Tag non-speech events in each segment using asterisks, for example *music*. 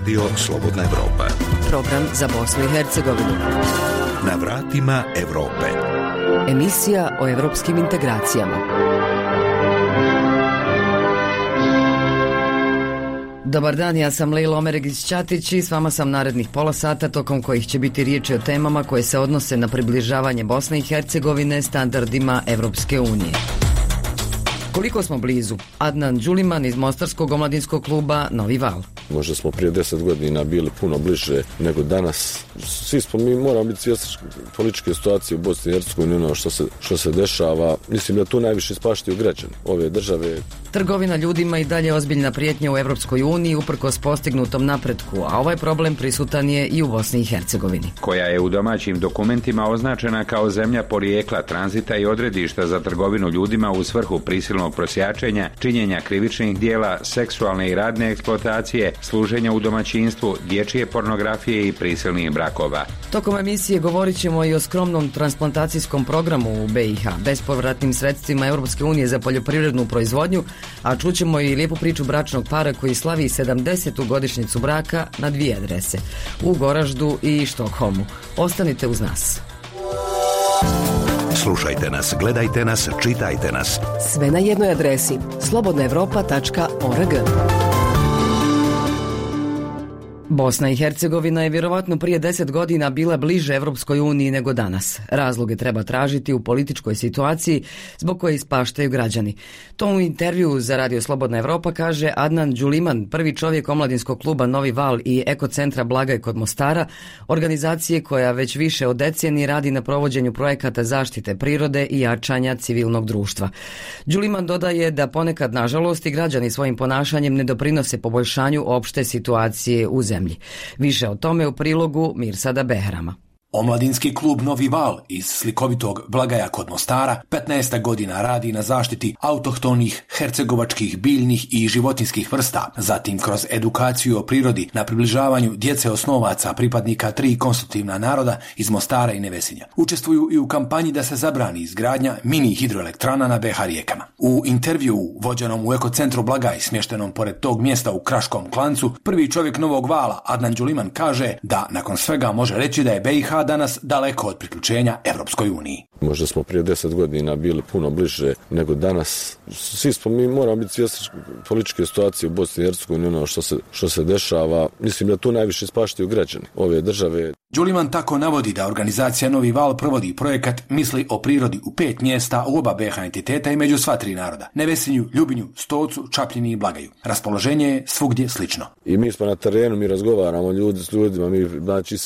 Radio Slobodna Evropa. Program za Bosnu i Hercegovinu. Na vratima Evrope. Emisija o evropskim integracijama. Dobar dan, ja sam Lejla Omeregić-Ćatić i s vama sam narednih pola sata tokom kojih će biti riječi o temama koje se odnose na približavanje Bosne i Hercegovine standardima Evropske unije. Koliko smo blizu? Adnan Đuliman iz Mostarskog omladinskog kluba Novi Val. Možda smo prije deset godina bili puno bliže nego danas. Svi smo mi moramo biti svjesni političke situacije u Bosni i Hercegovini, ono što se, što se dešava. Mislim da tu najviše ispaštaju građani ove države. Trgovina ljudima i dalje ozbiljna prijetnja u Evropskoj uniji uprkos postignutom napretku, a ovaj problem prisutan je i u Bosni i Hercegovini. koja je u domaćim dokumentima označena kao zemlja porijekla, tranzita i odredišta za trgovinu ljudima u svrhu prisilnog prosjačenja, činjenja krivičnih dijela, seksualne i radne eksploatacije, služenja u domaćinstvu, dječje pornografije i prisilnih brakova. Tokom emisije govorit ćemo i o skromnom transplantacijskom programu u BiH, bespovratnim sredstvima Europske unije za poljoprivrednu proizvodnju, a čućemo i lijepu priču bračnog para koji slavi 70. godišnjicu braka na dvije adrese, u Goraždu i Štokholmu. Ostanite uz nas. Slušajte nas, gledajte nas, čitajte nas. Sve na jednoj adresi slobodnaevropa.org Bosna i Hercegovina je vjerovatno prije deset godina bila bliže Evropskoj uniji nego danas. Razloge treba tražiti u političkoj situaciji zbog koje ispaštaju građani. To u intervju za Radio Slobodna Evropa kaže Adnan Đuliman, prvi čovjek omladinskog kluba Novi Val i ekocentra Blagaj kod Mostara, organizacije koja već više od decenije radi na provođenju projekata zaštite prirode i jačanja civilnog društva. Đuliman dodaje da ponekad, nažalost, i građani svojim ponašanjem ne doprinose poboljšanju opšte situacije u zemlji. Više o tome u prilogu Mirsada Behrama. Omladinski klub Novi Val iz slikovitog Blagaja kod Mostara 15 godina radi na zaštiti autohtonih, hercegovačkih, biljnih i životinskih vrsta, zatim kroz edukaciju o prirodi na približavanju djece osnovaca pripadnika tri konstitutivna naroda iz Mostara i Nevesinja. Učestvuju i u kampanji da se zabrani izgradnja mini hidroelektrana na BH rijekama. U intervju vođenom u ekocentru Blagaj smještenom pored tog mjesta u Kraškom klancu, prvi čovjek Novog Vala, Adnan Đuliman, kaže da nakon svega može reći da je BiH danas daleko od priključenja Evropskoj uniji. Možda smo prije deset godina bili puno bliže nego danas. Svi smo mi moramo biti svjesni političke situacije u Bosni i Hercegovini, ono što se, što se dešava. Mislim da tu najviše ispaštaju građani ove države. Đuliman tako navodi da organizacija Novi Val provodi projekat Misli o prirodi u pet mjesta u oba BH entiteta i među sva tri naroda. Nevesinju, Ljubinju, Stocu, Čapljini i Blagaju. Raspoloženje je svugdje slično. I mi smo na terenu, mi razgovaramo ljudi s ljudima, mi, znači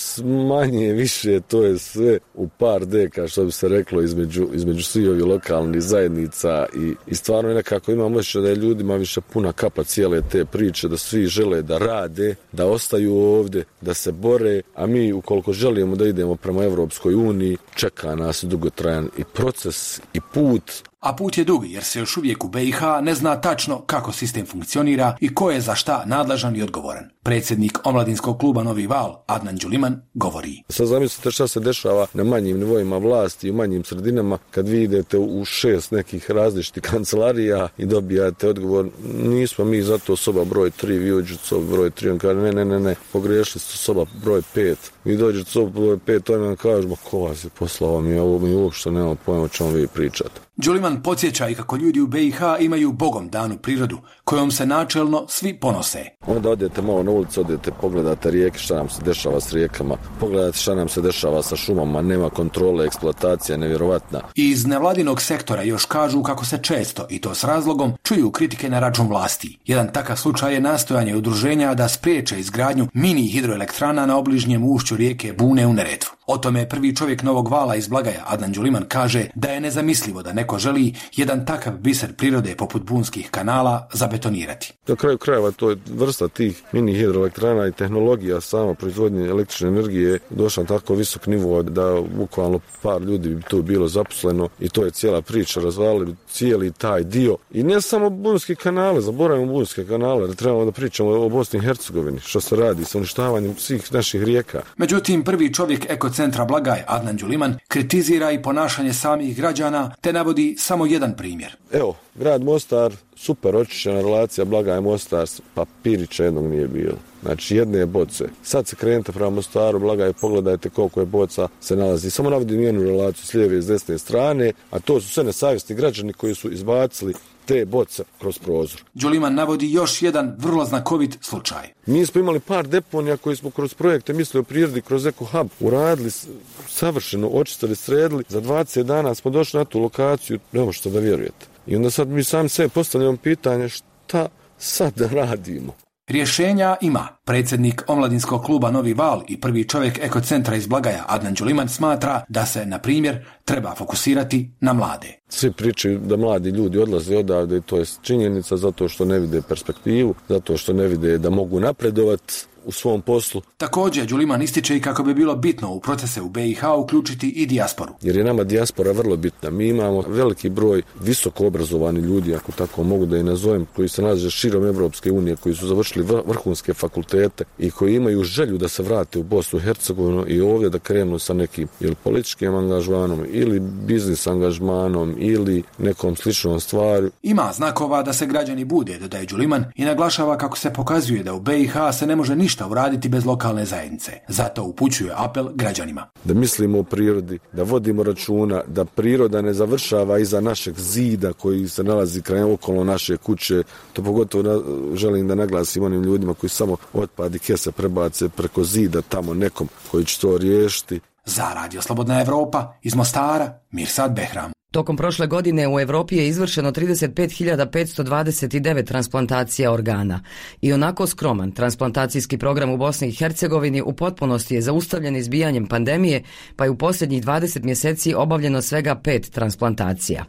manje više to je sve u par deka, što bi se reklo, između, između svih ovih lokalnih zajednica i, i stvarno je nekako imam osjećaj da je ljudima više puna kapa cijele te priče, da svi žele da rade, da ostaju ovdje, da se bore, a mi ukoliko želimo da idemo prema Evropskoj uniji, čeka nas dugotrajan i proces i put, A put je dug jer se još uvijek u BiH ne zna tačno kako sistem funkcionira i ko je za šta nadležan i odgovoran. Predsjednik omladinskog kluba Novi Val, Adnan Đuliman, govori. Sad zamislite šta se dešava na manjim nivoima vlasti i u manjim sredinama kad vi idete u šest nekih različitih kancelarija i dobijate odgovor nismo mi zato soba broj 3, vi uđete u soba broj 3, on kaže ne, ne, ne, ne, pogriješili ste soba broj 5, vi dođete u soba broj 5, to nam kažu, ma ko vas je poslao mi ovo, mi uopšte nemamo pojma o čemu vi pričate. Đuliman podsjeća i kako ljudi u BiH imaju bogom danu prirodu, kojom se načelno svi ponose. Onda odete malo na ulicu, odete, pogledate rijeke, šta nam se dešava s rijekama, pogledate šta nam se dešava sa šumama, nema kontrole, eksploatacija nevjerovatna. Iz nevladinog sektora još kažu kako se često, i to s razlogom, čuju kritike na račun vlasti. Jedan takav slučaj je nastojanje udruženja da spriječe izgradnju mini hidroelektrana na obližnjem ušću rijeke Bune u Neretvu. O tome prvi čovjek Novog Vala iz Blagaja, Adnan Đuliman, kaže da je nezamislivo da neko želi jedan takav biser prirode poput bunskih kanala zabetonirati. Na kraju krajeva to je vrsta tih mini hidroelektrana i tehnologija sama proizvodnje električne energije došla na tako visok nivo da bukvalno par ljudi bi tu bilo zaposleno i to je cijela priča, razvalili cijeli taj dio. I ne samo bunske kanale, zaboravimo bunske kanale, jer trebamo da pričamo o Bosni i Hercegovini, što se radi sa uništavanjem svih naših rijeka. Međutim, prvi čovjek ekocentra Blagaj, Adnan Đuliman, kritizira i ponašanje samih građana te navodi samo jedan primjer. Evo, grad Mostar super očišćena relacija Blagaj Mostar, papirića jednog nije bilo. Znači jedne boce. Sad se krenete prema Mostaru, Blagaj, pogledajte koliko je boca se nalazi. Samo navodim jednu relaciju s lijeve i s desne strane, a to su sve nesavjesni građani koji su izbacili te boce kroz prozor. Đuliman navodi još jedan vrlo znakovit slučaj. Mi smo imali par deponija koji smo kroz projekte mislili o prirodi, kroz Eko Hub, uradili savršeno, očistili, sredili. Za 20 dana smo došli na tu lokaciju, ne možete da vjerujete. I onda sad mi sami sve postavljamo pitanje šta sad da radimo. Rješenja ima. Predsjednik omladinskog kluba Novi Val i prvi čovjek ekocentra iz Blagaja Adnan Đuliman smatra da se, na primjer, treba fokusirati na mlade. Svi pričaju da mladi ljudi odlaze odavde to je činjenica zato što ne vide perspektivu, zato što ne vide da mogu napredovati u svom poslu. Također, Đuliman ističe i kako bi bilo bitno u procese u BiH uključiti i dijasporu. Jer je nama dijaspora vrlo bitna. Mi imamo veliki broj visoko obrazovani ljudi, ako tako mogu da i nazovem, koji se nalaze širom Evropske unije, koji su završili vrhunske fakultete i koji imaju želju da se vrate u Bosnu i Hercegovinu i ovdje da krenu sa nekim ili političkim angažmanom ili biznis angažmanom ili nekom sličnom stvari. Ima znakova da se građani bude, dodaje Đuliman i naglašava kako se pokazuje da u BiH se ne može ništa ništa uraditi bez lokalne zajednice. Zato upućuje apel građanima. Da mislimo o prirodi, da vodimo računa, da priroda ne završava iza našeg zida koji se nalazi kraj okolo naše kuće. To pogotovo želim da naglasim onim ljudima koji samo otpadi kese prebace preko zida tamo nekom koji će to riješiti. Za Radio Slobodna Evropa iz Mostara, Mirsad Behram. Tokom prošle godine u Europi je izvršeno 35.529 transplantacija organa. I onako skroman transplantacijski program u Bosni i Hercegovini u potpunosti je zaustavljen izbijanjem pandemije, pa je u posljednjih 20 mjeseci obavljeno svega pet transplantacija.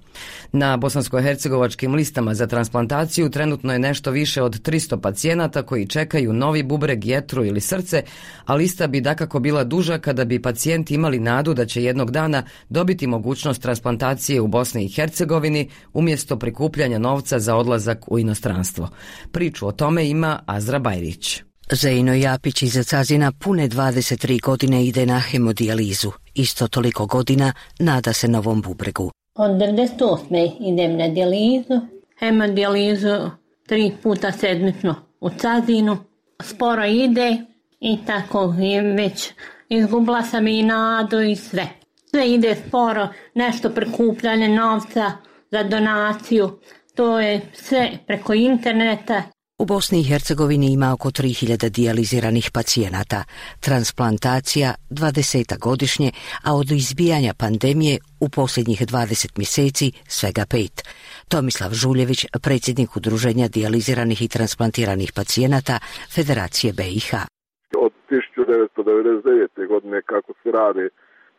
Na bosansko-hercegovačkim listama za transplantaciju trenutno je nešto više od 300 pacijenata koji čekaju novi bubreg, jetru ili srce, a lista bi dakako bila duža kada bi pacijenti imali nadu da će jednog dana dobiti mogućnost transplantacije u Bosni i Hercegovini umjesto prikupljanja novca za odlazak u inostranstvo. Priču o tome ima Azra Bajrić. Zejno Japić iz Cazina pune 23 godine ide na hemodijalizu. Isto toliko godina nada se novom bubregu. Od 98. idem na dijalizu, hemodijalizu tri puta sedmično u Cazinu. Sporo ide i tako već izgubila sam i nadu i sve sve ide sporo, nešto prikupljanje novca za donaciju, to je sve preko interneta. U Bosni i Hercegovini ima oko 3000 dijaliziranih pacijenata, transplantacija 20 godišnje, a od izbijanja pandemije u posljednjih 20 mjeseci svega pet. Tomislav Žuljević, predsjednik Udruženja dijaliziranih i transplantiranih pacijenata Federacije BiH. Od 1999. godine kako se radi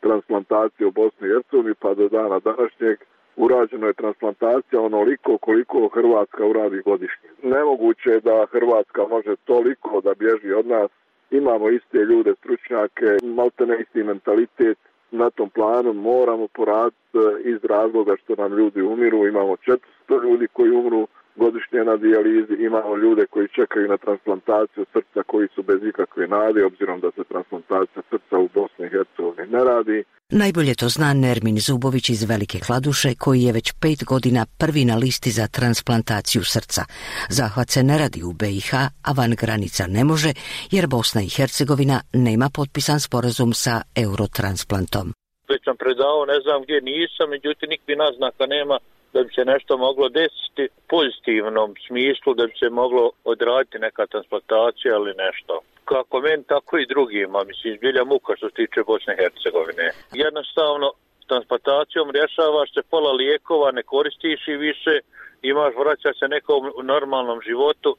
transplantacije u Bosni i Hercegovini pa do dana današnjeg urađeno je transplantacija onoliko koliko Hrvatska uradi godišnje. Nemoguće je da Hrvatska može toliko da bježi od nas. Imamo iste ljude, stručnjake, maltene isti mentalitet. Na tom planu moramo poraditi eh, iz razloga što nam ljudi umiru. Imamo 400 ljudi koji umru godišnje na dijalizi, imamo ljude koji čekaju na transplantaciju srca koji su bez ikakve nade, obzirom da se transplantacija srca u Bosni i Hercegovini ne radi. Najbolje to zna Nermin Zubović iz Velike Kladuše, koji je već pet godina prvi na listi za transplantaciju srca. Zahvat se ne radi u BiH, a van granica ne može, jer Bosna i Hercegovina nema potpisan sporazum sa eurotransplantom. Već sam predao, ne znam gdje nisam, međutim nikvi naznaka nema da bi se nešto moglo desiti pozitivnom smislu, da bi se moglo odraditi neka transplantacija ili nešto. Kako meni, tako i drugima, mislim, izbilja muka što se tiče Bosne i Hercegovine. Jednostavno, transplantacijom rješavaš se pola lijekova, ne koristiš i više, imaš vraća se nekom normalnom životu,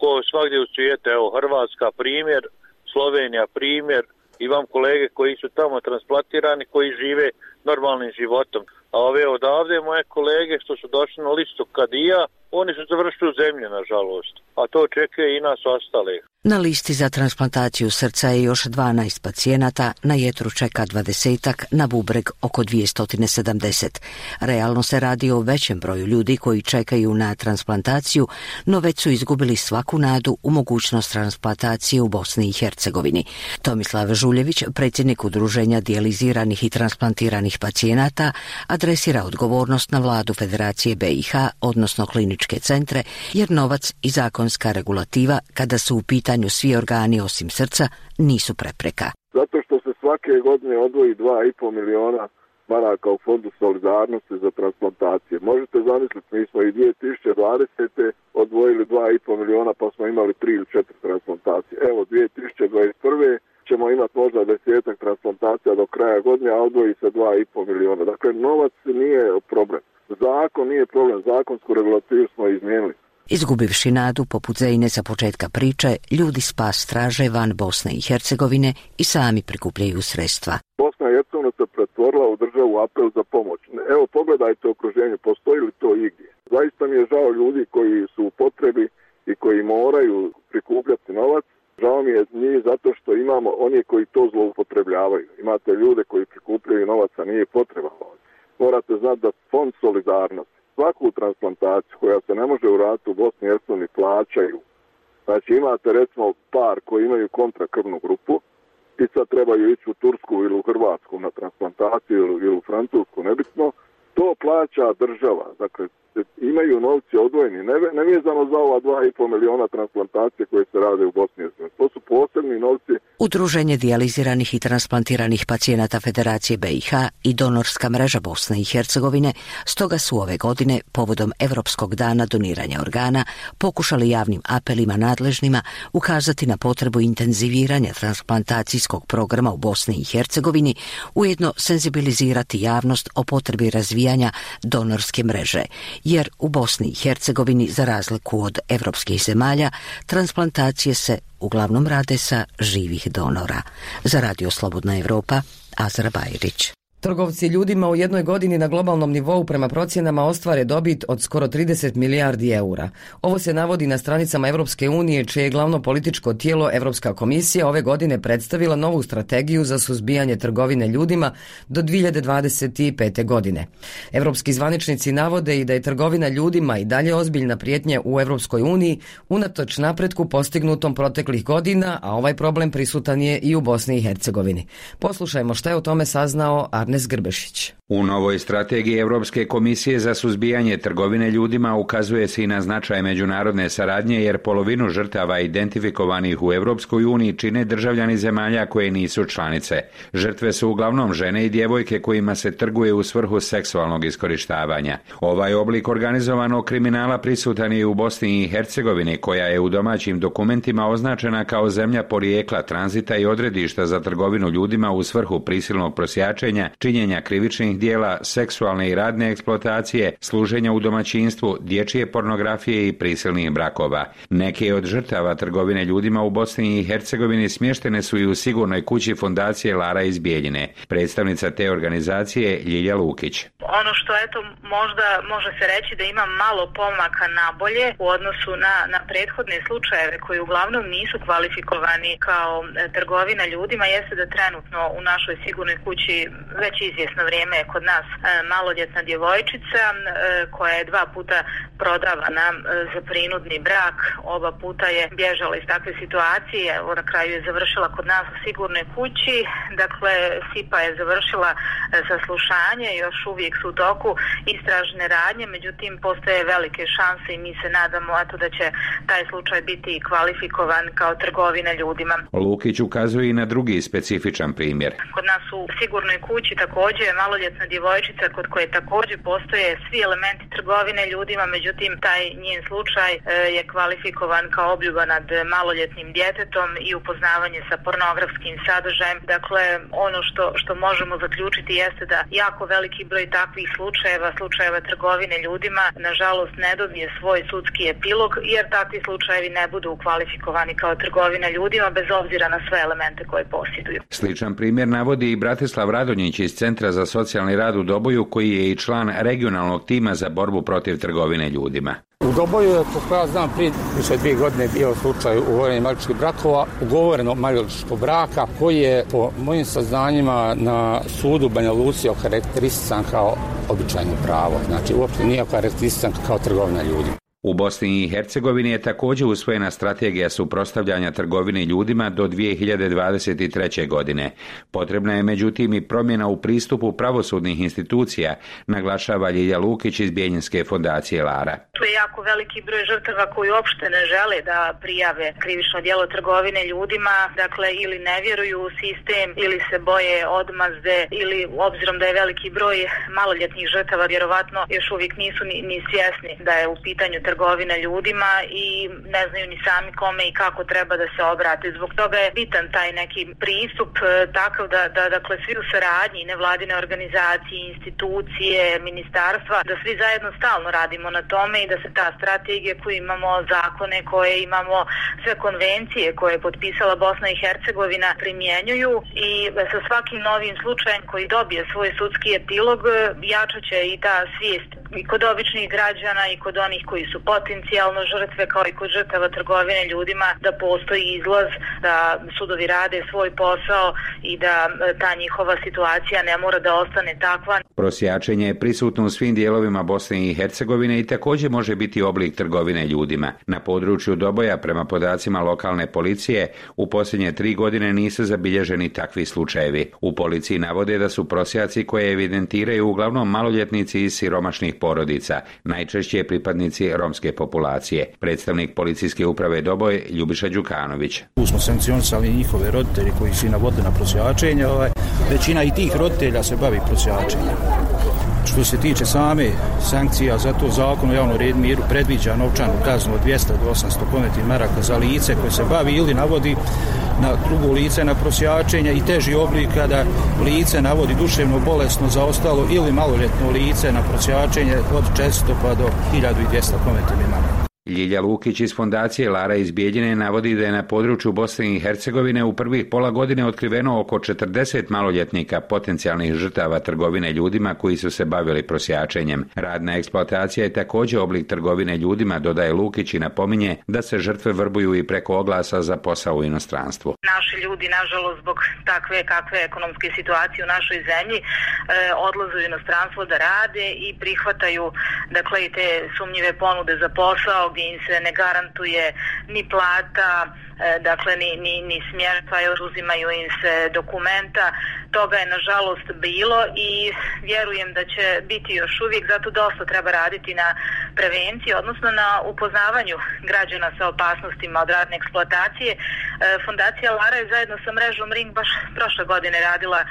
ko svakdje u svijetu, evo, Hrvatska primjer, Slovenija primjer, imam kolege koji su tamo transplantirani, koji žive normalnim životom. A ove odavde moje kolege što su došli na listu kad i ja, oni su završili u zemlji, nažalost. A to očekuje i nas ostalih. Na listi za transplantaciju srca je još 12 pacijenata, na jetru čeka 20, na bubreg oko 270. Realno se radi o većem broju ljudi koji čekaju na transplantaciju, no već su izgubili svaku nadu u mogućnost transplantacije u Bosni i Hercegovini. Tomislav Žuljević, predsjednik udruženja dijaliziranih i transplantiranih pacijenata, adresira odgovornost na vladu Federacije BiH, odnosno kliničke centre, jer novac i zakonska regulativa kada su u pitanju pitanju svi organi osim srca nisu prepreka. Zato što se svake godine odvoji 2,5 miliona maraka u fondu solidarnosti za transplantacije. Možete zamisliti, mi smo i 2020. odvojili 2,5 miliona pa smo imali 3 ili 4 transplantacije. Evo, 2021. ćemo imati možda desetak transplantacija do kraja godine, a odvoji se 2,5 miliona. Dakle, novac nije problem. Zakon nije problem, zakonsku regulativu smo izmijenili. Izgubivši nadu poput Zejne sa početka priče, ljudi spas traže van Bosne i Hercegovine i sami prikupljaju sredstva. Bosna i Hercegovina se pretvorila u državu apel za pomoć. Evo pogledajte okruženje, postoji li to igdje? Zaista mi je žao ljudi koji su u potrebi i koji moraju prikupljati novac. Žao mi je nije zato što imamo oni koji to zloupotrebljavaju. Imate ljude koji prikupljaju novac, a nije potreba Morate znati da fond solidarnosti svaku transplantaciju koja se ne može uraditi u Bosni i Hercegovini plaćaju. Znači imate recimo par koji imaju kontrakrvnu grupu i sad trebaju ići u Tursku ili u Hrvatsku na transplantaciju ili u Francusku, nebitno, to plaća država. Dakle, imaju novci odvojeni, ne, nevezano za ova 2,5 miliona transplantacije koje se rade u Bosni i To su posebni novci. Udruženje dijaliziranih i transplantiranih pacijenata Federacije BiH i donorska mreža Bosne i Hercegovine stoga su ove godine povodom Europskog dana doniranja organa pokušali javnim apelima nadležnima ukazati na potrebu intenziviranja transplantacijskog programa u Bosni i Hercegovini, ujedno senzibilizirati javnost o potrebi razvijanja donorske mreže jer u Bosni i Hercegovini za razliku od europskih zemalja transplantacije se uglavnom rade sa živih donora. Za Radio Slobodna Europa, Azra Bajrić. Trgovci ljudima u jednoj godini na globalnom nivou prema procjenama ostvare dobit od skoro 30 milijardi eura. Ovo se navodi na stranicama Europske unije, čije je glavno političko tijelo Europska komisija ove godine predstavila novu strategiju za suzbijanje trgovine ljudima do 2025. godine. Europski zvaničnici navode i da je trgovina ljudima i dalje ozbiljna prijetnja u Europskoj uniji unatoč napretku postignutom proteklih godina, a ovaj problem prisutan je i u Bosni i Hercegovini. Poslušajmo šta je o tome saznao Arne Grbešić. U novoj strategiji Europske komisije za suzbijanje trgovine ljudima ukazuje se i na značaj međunarodne saradnje jer polovinu žrtava identifikovanih u Europskoj uniji čine državljani zemalja koje nisu članice. Žrtve su uglavnom žene i djevojke kojima se trguje u svrhu seksualnog iskorištavanja. Ovaj oblik organizovanog kriminala prisutan je u Bosni i Hercegovini koja je u domaćim dokumentima označena kao zemlja porijekla, tranzita i odredišta za trgovinu ljudima u svrhu prisilnog prosjačenja, činjenja krivičnih dijela, seksualne i radne eksploatacije, služenja u domaćinstvu, dječje pornografije i prisilnih brakova. Neke od žrtava trgovine ljudima u Bosni i Hercegovini smještene su i u sigurnoj kući fondacije Lara iz Bijeljine. Predstavnica te organizacije Ljilja Lukić. Ono što eto možda može se reći da ima malo pomaka na bolje u odnosu na, na prethodne slučajeve koji uglavnom nisu kvalifikovani kao e, trgovina ljudima jeste da trenutno u našoj sigurnoj kući već izvjesno vrijeme kod nas e, maloljetna djevojčica e, koja je dva puta prodavana za prinudni brak. Oba puta je bježala iz takve situacije. Evo na kraju je završila kod nas u sigurnoj kući. Dakle, Sipa je završila saslušanje. Još uvijek su u toku istražne radnje. Međutim, postoje velike šanse i mi se nadamo to da će taj slučaj biti kvalifikovan kao trgovina ljudima. Lukić ukazuje i na drugi specifičan primjer. Kod nas u sigurnoj kući također maloljetna maloljetna djevojčica kod koje također postoje svi elementi trgovine ljudima, međutim taj njen slučaj e, je kvalifikovan kao obljuba nad maloljetnim djetetom i upoznavanje sa pornografskim sadržajem. Dakle, ono što, što možemo zaključiti jeste da jako veliki broj takvih slučajeva, slučajeva trgovine ljudima, nažalost ne dobije svoj sudski epilog, jer takvi slučajevi ne budu kvalifikovani kao trgovina ljudima bez obzira na sve elemente koje posjeduju. Sličan primjer navodi i Bratislav Radonjić iz Centra za socijalni rad u Doboju koji je i član regionalnog tima za borbu protiv trgovine ljudima. U Doboju je, kako ja znam, prije više dvije godine bio slučaj ugovorenja maljučkih brakova, ugovoreno maljučkog braka, koji je po mojim saznanjima na sudu Banja Lucija okarakteristisan kao običajno pravo. Znači, uopšte nije okarakteristisan kao trgovina ljudima. U Bosni i Hercegovini je također usvojena strategija suprotstavljanja trgovine ljudima do 2023. godine. Potrebna je međutim i promjena u pristupu pravosudnih institucija, naglašava Ljilja Lukić iz Bijeljinske fondacije Lara. Tu je jako veliki broj žrtava koji uopšte ne žele da prijave krivično djelo trgovine ljudima, dakle ili ne vjeruju u sistem ili se boje odmazde ili obzirom da je veliki broj maloljetnih žrtava vjerovatno još uvijek nisu ni, ni svjesni da je u pitanju trgovine ljudima i ne znaju ni sami kome i kako treba da se obrate. Zbog toga je bitan taj neki pristup e, takav da, da dakle svi u saradnji, nevladine organizacije, institucije, ministarstva, da svi zajedno stalno radimo na tome i da se ta strategija koju imamo, zakone koje imamo, sve konvencije koje je potpisala Bosna i Hercegovina primjenjuju i sa svakim novim slučajem koji dobije svoj sudski epilog jačaće i ta svijest i kod običnih građana i kod onih koji su potencijalno žrtve kao i kod žrtava trgovine ljudima da postoji izlaz, da sudovi rade svoj posao i da e, ta njihova situacija ne mora da ostane takva. Prosjačenje je prisutno u svim dijelovima Bosne i Hercegovine i također može biti oblik trgovine ljudima. Na području Doboja, prema podacima lokalne policije, u posljednje tri godine nisu zabilježeni takvi slučajevi. U policiji navode da su prosjaci koje evidentiraju uglavnom maloljetnici iz siromašnih porodica, najčešće pripadnici romske populacije. Predstavnik policijske uprave Doboj Ljubiša Đukanović. Tu smo sankcionisali njihove roditelji koji su navodili na prosjačenje. Ovaj, većina i tih roditelja se bavi prosjačenjem. Što se tiče same sankcija, za to zakon o javnom red miru predviđa novčanu kaznu od 200 do 800 kometnih maraka za lice koje se bavi ili navodi na drugo lice na prosjačenje i teži oblik kada lice navodi duševno bolesno za ostalo ili maloljetno lice na prosjačenje od 400 pa do 1200 kometnih maraka. Ljilja Lukić iz fondacije Lara iz Bijeljine navodi da je na području Bosne i Hercegovine u prvih pola godine otkriveno oko 40 maloljetnika potencijalnih žrtava trgovine ljudima koji su se bavili prosjačenjem. Radna eksploatacija je također oblik trgovine ljudima, dodaje Lukić i napominje da se žrtve vrbuju i preko oglasa za posao u inostranstvu. Naši ljudi, nažalost, zbog takve kakve ekonomske situacije u našoj zemlji, e, odlaze u inostranstvo da rade i prihvataju dakle, i te sumnjive ponude za posao gdje im se ne garantuje ni plata, e, dakle ni, ni, ni smjerstva, uzimaju im se dokumenta. Toga je nažalost bilo i vjerujem da će biti još uvijek, zato dosta treba raditi na prevenciji, odnosno na upoznavanju građana sa opasnostima od radne eksploatacije. E, Fondacija Lara je zajedno sa mrežom Ring baš prošle godine radila e,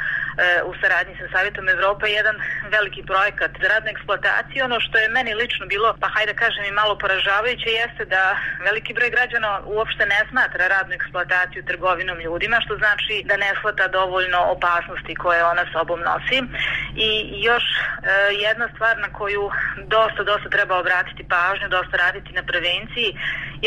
u saradnji sa Savjetom Evrope jedan veliki projekat za radnu eksploataciju. Ono što je meni lično bilo, pa hajde kažem i malo poražavajuće, jeste da veliki broj građana uopšte ne smatra radnu eksploataciju trgovinom ljudima, što znači da ne shvata dovoljno opasnosti koje ona sobom nosi. I još e, jedna stvar na koju dosta, dosta treba obratiti pažnju, dosta raditi na prevenciji,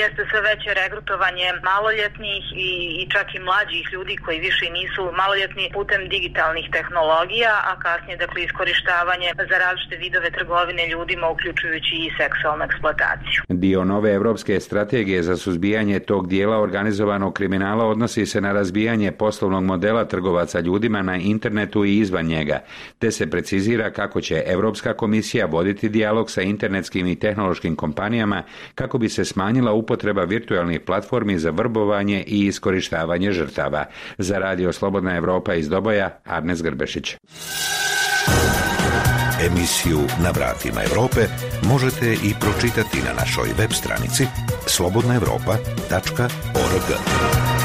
jeste sve veće regrutovanje maloljetnih i, i čak i mlađih ljudi koji više nisu maloljetni putem digitalnih tehnologija, a kasnije dakle iskorištavanje za različite vidove trgovine ljudima uključujući i seksualnu eksploataciju. Dio nove evropske strategije za suzbijanje tog dijela organizovanog kriminala odnosi se na razbijanje poslovnog modela trgovaca ljudima na internetu i izvan njega, te se precizira kako će Europska komisija voditi dijalog sa internetskim i tehnološkim kompanijama kako bi se smanjila upotreba virtualnih platformi za vrbovanje i iskorištavanje žrtava. Za radio Slobodna Europa iz Doboja, Arnes Grbešić. Emisiju Na vratima Europe možete i pročitati na našoj web stranici slobodnaevropa.org.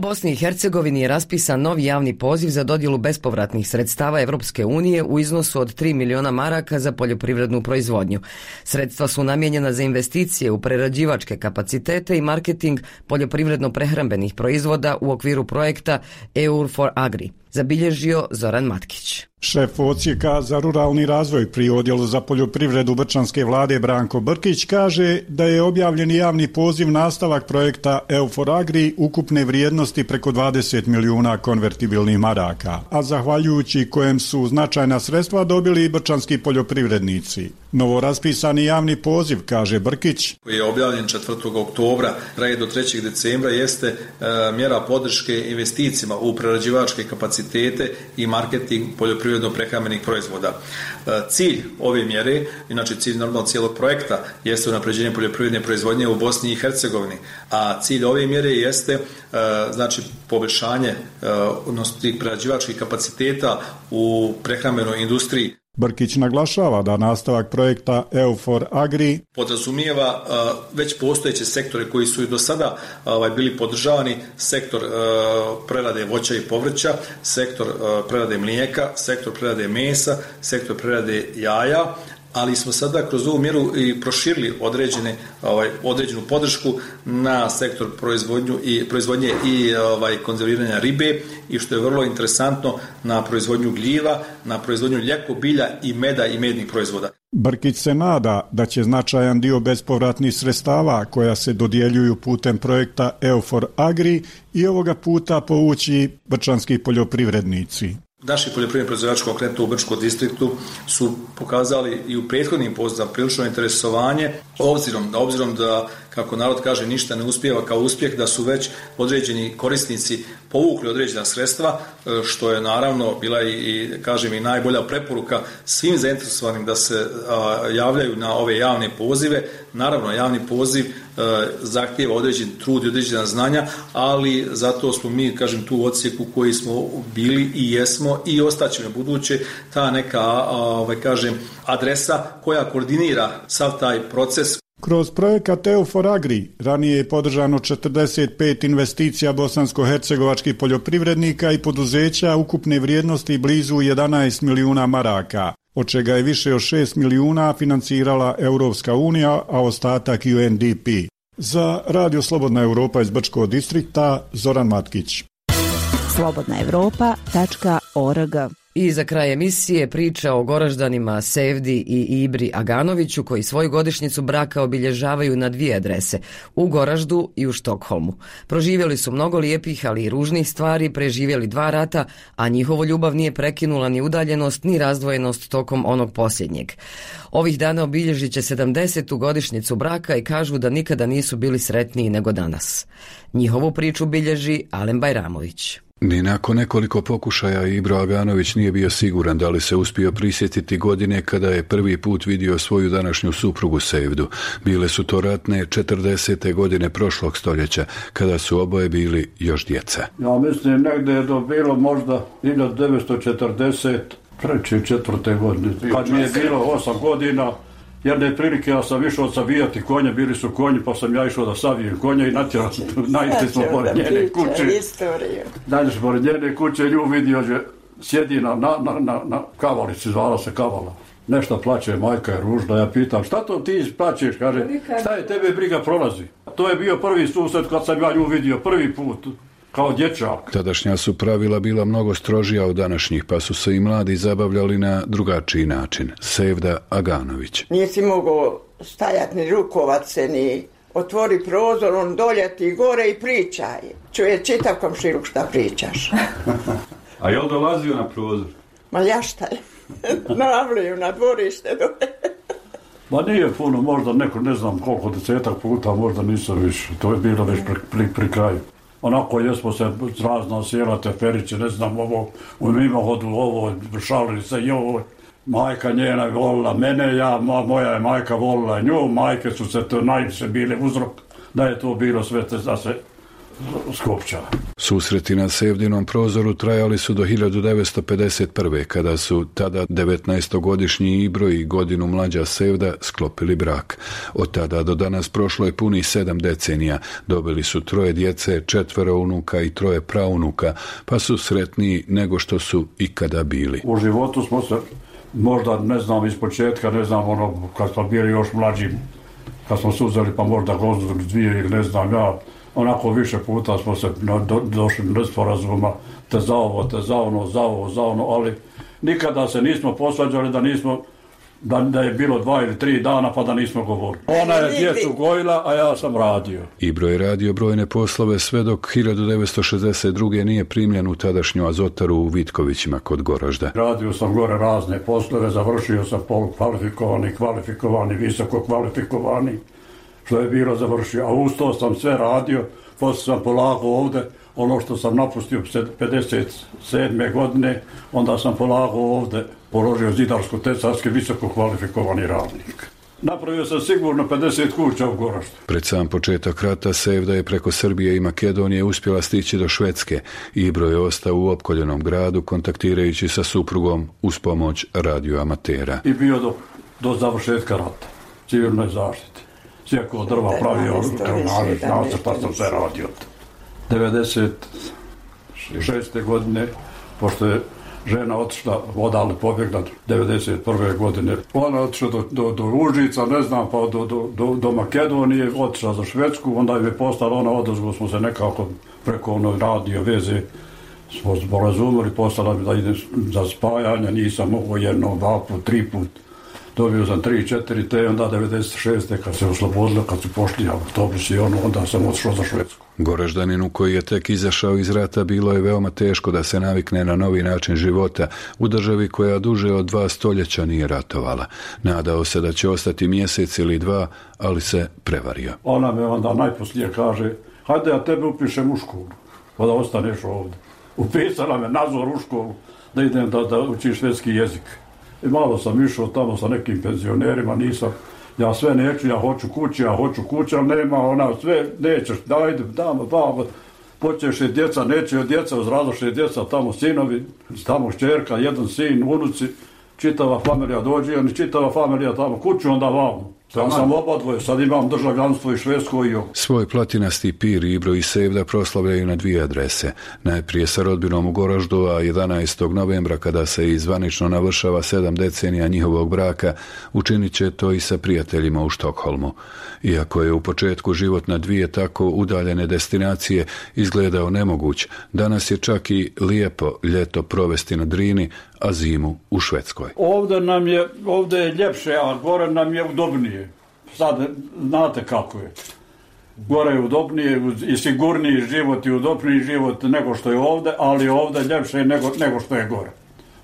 Bosni i Hercegovini je raspisan novi javni poziv za dodjelu bespovratnih sredstava Europske unije u iznosu od 3 miliona maraka za poljoprivrednu proizvodnju. Sredstva su namijenjena za investicije u prerađivačke kapacitete i marketing poljoprivredno-prehrambenih proizvoda u okviru projekta EUR for Agri. Zabilježio Zoran Matkić. Šef ocijeka za ruralni razvoj pri odjelu za poljoprivredu Brčanske vlade Branko Brkić kaže da je objavljeni javni poziv nastavak projekta Eufor Agri ukupne vrijednosti preko 20 milijuna konvertibilnih maraka, a zahvaljujući kojem su značajna sredstva dobili i brčanski poljoprivrednici. Novo raspisani javni poziv, kaže Brkić, koji je objavljen 4. oktobra, traje do 3. decembra, jeste e, mjera podrške investicijama u prerađivačke kapacitete i marketing poljoprivredno-prehrambenih proizvoda. E, cilj ove mjere, inače cilj normalno cijelog projekta, jeste unapređenje poljoprivredne proizvodnje u Bosni i Hercegovini, a cilj ove mjere jeste e, znači poboljšanje odnosno tih prerađivačkih kapaciteta u prehrambenoj industriji Brkić naglašava da nastavak projekta EUFOR Agri podrazumijeva već postojeće sektore koji su i do sada ovaj, bili podržavani, sektor prerade voća i povrća, sektor prerade mlijeka, sektor prerade mesa, sektor prerade jaja, ali smo sada kroz ovu mjeru i proširili određene ovaj određenu podršku na sektor proizvodnju i proizvodnje i ovaj konzerviranja ribe i što je vrlo interesantno na proizvodnju gljiva, na proizvodnju ljeko bilja i meda i mednih proizvoda. Brkić se nada da će značajan dio bespovratnih sredstava koja se dodjeljuju putem projekta EUFOR Agri i ovoga puta povući brčanski poljoprivrednici. Naši poljoprivredni proizvođači konkretno u Brčkom distriktu su pokazali i u prethodnim pozivima prilično interesovanje obzirom obzirom da kako narod kaže ništa ne uspijeva kao uspjeh da su već određeni korisnici povukli određena sredstva e, što je naravno bila i, i kažem i najbolja preporuka svim zainteresovanim da se a, javljaju na ove javne pozive. Naravno javni poziv a, e, zahtijeva određen trud i određena znanja ali zato smo mi kažem tu odsjeku koji smo bili i jesmo i ostaćemo buduće ta neka ovaj kažem adresa koja koordinira sav taj proces Kroz projekat EUFOR Agri ranije je podržano 45 investicija bosansko-hercegovačkih poljoprivrednika i poduzeća ukupne vrijednosti blizu 11 milijuna maraka, od čega je više od 6 milijuna financirala Europska unija, a ostatak UNDP. Za Radio Slobodna Europa iz Brčkog distrikta, Zoran Matkić. slobodnaevropa.org I za kraj emisije priča o goraždanima Sevdi i Ibri Aganoviću koji svoju godišnjicu braka obilježavaju na dvije adrese, u Goraždu i u Štokholmu. Proživjeli su mnogo lijepih, ali i ružnih stvari, preživjeli dva rata, a njihovo ljubav nije prekinula ni udaljenost, ni razdvojenost tokom onog posljednjeg. Ovih dana obilježit će 70. godišnjicu braka i kažu da nikada nisu bili sretniji nego danas. Njihovu priču bilježi Alen Bajramović. Ni nakon nekoliko pokušaja Ibro Aganović nije bio siguran da li se uspio prisjetiti godine kada je prvi put vidio svoju današnju suprugu Sevdu. Bile su to ratne 40. godine prošlog stoljeća, kada su oboje bili još djeca. Ja mislim negde je to bilo možda 1943. četvrte godine. Kad mi je bilo 8 godina, jedne prilike ja sam išao savijati konje, bili su konji, pa sam ja išao da savijem konje i natjerao sam, *laughs* najte smo pored njene kuće. Najte smo pored njene kuće, nju vidio, že sjedi na, na, na, na, na kavalici, zvala se kavala. Nešto plaće, majka je ružna, ja pitam, šta to ti plaćeš, kaže, šta je tebe briga prolazi. To je bio prvi susret kad sam ja nju vidio, prvi put kao dječak. Tadašnja su pravila bila mnogo strožija od današnjih, pa su se i mladi zabavljali na drugačiji način. Sevda Aganović. Nisi mogao stajati ni rukovat se, ni otvori prozor, on doljeti gore i pričaj. Čuje čitav komšiluk šta pričaš. *laughs* A je li dolazio na prozor? Ma ja šta *laughs* je? Navliju na dvorište dole. Ma nije puno, možda neko, ne znam koliko desetak puta, možda nisam više. To je bilo već pri, pri, pri kraju onako jesmo se razna sjela teferiće, ne znam, ovo, u mimohodu, ovo, šalili se, i ovo, majka njena je volila mene, ja, moja je majka volila nju, majke su se to najviše bile uzrok, da je to bilo sve te, da se Skopča. Susreti na Sevdinom prozoru trajali su do 1951. kada su tada 19-godišnji Ibro i godinu mlađa Sevda sklopili brak. Od tada do danas prošlo je puni sedam decenija. Dobili su troje djece, četvero unuka i troje praunuka, pa su sretniji nego što su ikada bili. U životu smo se, možda ne znam iz početka, ne znam ono, kad smo bili još mlađi, kad smo suzeli pa možda gozu dvije ili ne znam ja, onako više puta smo se do, došli do sporazuma, te za ovo, te za ono, za ovo, za ono, ali nikada se nismo posvađali da nismo da, da je bilo dva ili tri dana pa da nismo govorili. Ona je djecu gojila, a ja sam radio. Ibro je radio brojne poslove sve dok 1962. nije primljen u tadašnju azotaru u Vitkovićima kod Goražda. Radio sam gore razne poslove, završio sam polukvalifikovani, kvalifikovani, visoko kvalifikovani, što je bilo završio. A uz to sam sve radio, poslije sam polagao ovde, ono što sam napustio 57. godine, onda sam polagao ovde, položio zidarsko-tesarski visoko kvalifikovani radnik. Napravio sam sigurno 50 kuća u Goraštu. Pred sam početak rata Sevda je preko Srbije i Makedonije uspjela stići do Švedske. Ibro je ostao u opkoljenom gradu kontaktirajući sa suprugom uz pomoć radioamatera. I bio do, do završetka rata, civilnoj zaštiti. Sjeko drva pravio, kronaže, nacrta sam sve radio. 96. godine, pošto je žena otišla, odale pobjegla 91. godine. Ona otišla do, do, do Užica, ne znam, pa do, do, do, do Makedonije, otišla za Švedsku, onda je postala ona odozgo, smo se nekako preko ono radio veze smo sporazumili, postala mi da idem za spajanje, nisam mogao jedno, dva put, tri put dobio sam 3-4 te onda 96. kad se oslobodilo, kad su pošli autobusi ono, onda sam otišao za Švedsku. Goraždaninu koji je tek izašao iz rata bilo je veoma teško da se navikne na novi način života u državi koja duže od dva stoljeća nije ratovala. Nadao se da će ostati mjesec ili dva, ali se prevario. Ona me onda najposlije kaže, hajde ja tebe upišem u školu, pa da ostaneš ovdje. Upisala me nazor u školu, da idem da, da učim švedski jezik. I malo sam išao tamo sa nekim penzionerima, nisam, ja sve neću, ja hoću kući, ja hoću kući, ali nema ona, sve nećeš, dajde, damo, damo, počeš je djeca, neće od djeca, uzradoše djeca, tamo sinovi, tamo šćerka, jedan sin, unuci, čitava familija dođe, oni čitava familija tamo kuću, onda vamo. Ja sam obadvoje, sad imam državljanstvo i švedsko i. Svoj platinasti pir Ibro i Sevda proslavljaju na dvije adrese. Najprije sa rodbinom u Goraždu, a 11. novembra kada se izvanično navršava sedam decenija njihovog braka, učinit će to i sa prijateljima u Štokholmu. Iako je u početku život na dvije tako udaljene destinacije izgledao nemoguć, danas je čak i lijepo ljeto provesti na Drini, a zimu u Švedskoj. Ovdje nam je, ovdje je ljepše, a gore nam je udobnije. Sad znate kako je. Gore je udobnije i sigurniji život i udobniji život nego što je ovdje, ali ovdje ljepše nego, nego što je gore.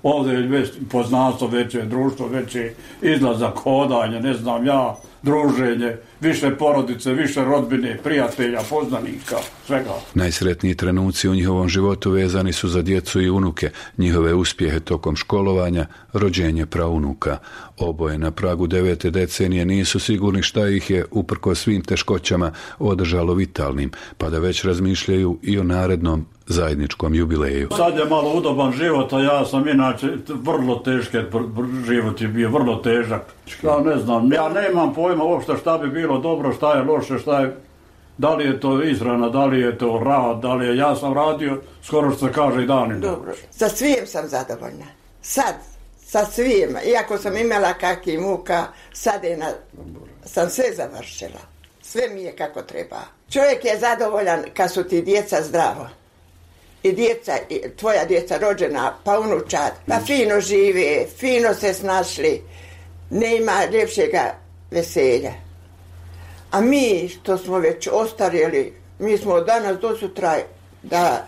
Ovdje je već poznanstvo veće, društvo veće, izlazak, hodanje, ne znam ja, druženje, više porodice, više rodbine, prijatelja, poznanika, svega. Najsretniji trenuci u njihovom životu vezani su za djecu i unuke, njihove uspjehe tokom školovanja, rođenje praunuka. Oboje na pragu devete decenije nisu sigurni šta ih je, uprko svim teškoćama, održalo vitalnim, pa da već razmišljaju i o narednom zajedničkom jubileju. Sad je malo udoban život, a ja sam inače vrlo teške, život je bio vrlo težak. Ja ne znam, ja nemam pojma uopšte šta bi bilo dobro, šta je loše, šta je da li je to izrana, da li je to rad, da li je, ja sam radio, skoro što se kaže i danima. Dobro, sa svim sam zadovoljna. Sad, sa svim, iako sam imala kakvi muka, sad je na, sam sve završila. Sve mi je kako treba. Čovjek je zadovoljan kad su ti djeca zdravo i djeca, tvoja djeca rođena, pa unučad, pa fino žive, fino se snašli, nema ljepšega veselja. A mi, što smo već ostarjeli, mi smo od danas do sutra da,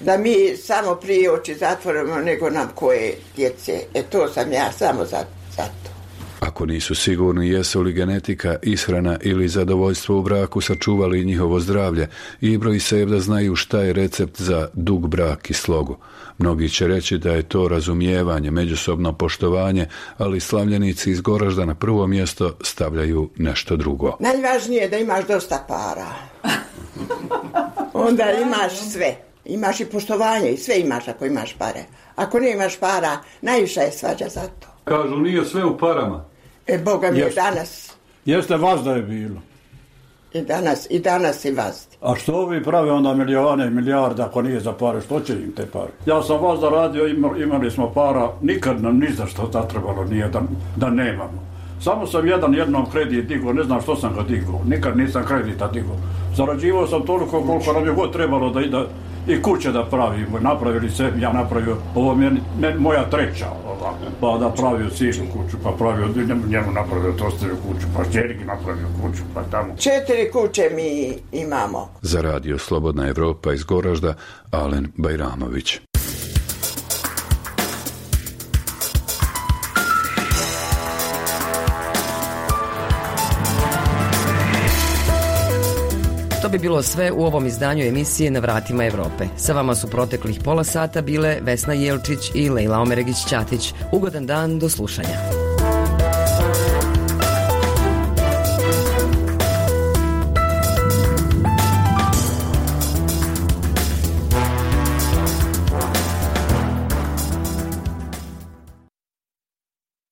da mi samo prije oči zatvorimo nego nam koje djece. E to sam ja samo za, za to. Ako nisu sigurni jesu li genetika, ishrana ili zadovoljstvo u braku sačuvali njihovo zdravlje, Ibro i Sevda znaju šta je recept za dug brak i slogu. Mnogi će reći da je to razumijevanje, međusobno poštovanje, ali slavljenici iz Goražda na prvo mjesto stavljaju nešto drugo. Najvažnije je da imaš dosta para. Onda imaš sve. Imaš i poštovanje i sve imaš ako imaš pare. Ako ne imaš para, najviše je svađa za to. Kažu, nije sve u parama. E, Boga mi je danas. Jeste vas da je bilo. I danas, i danas i vas. A što ovi prave onda milijone i milijarde ako nije za pare, što će im te pare? Ja sam vas da radio, imali, smo para, nikad nam ni za što zatrebalo nije da, da nemamo. Samo sam jedan jednom kredit digao, ne znam što sam ga digao. Nikad nisam kredita digao. Zarađivao sam toliko koliko nam je god trebalo da, da i kuće da pravimo. Napravili se, ja napravio, ovo je moja treća, ova, pa da pravio sinu kuću, pa pravio, njemu napravio tostavio kuću, pa Žergi napravio kuću, pa tamo. Četiri kuće mi imamo. Za radio Slobodna Evropa iz Goražda, Alen Bajramović. Bi bilo sve u ovom izdanju emisije Na vratima Evrope. Sa vama su proteklih pola sata bile Vesna Jelčić i Lejla Omeregić-Ćatić. Ugodan dan, do slušanja.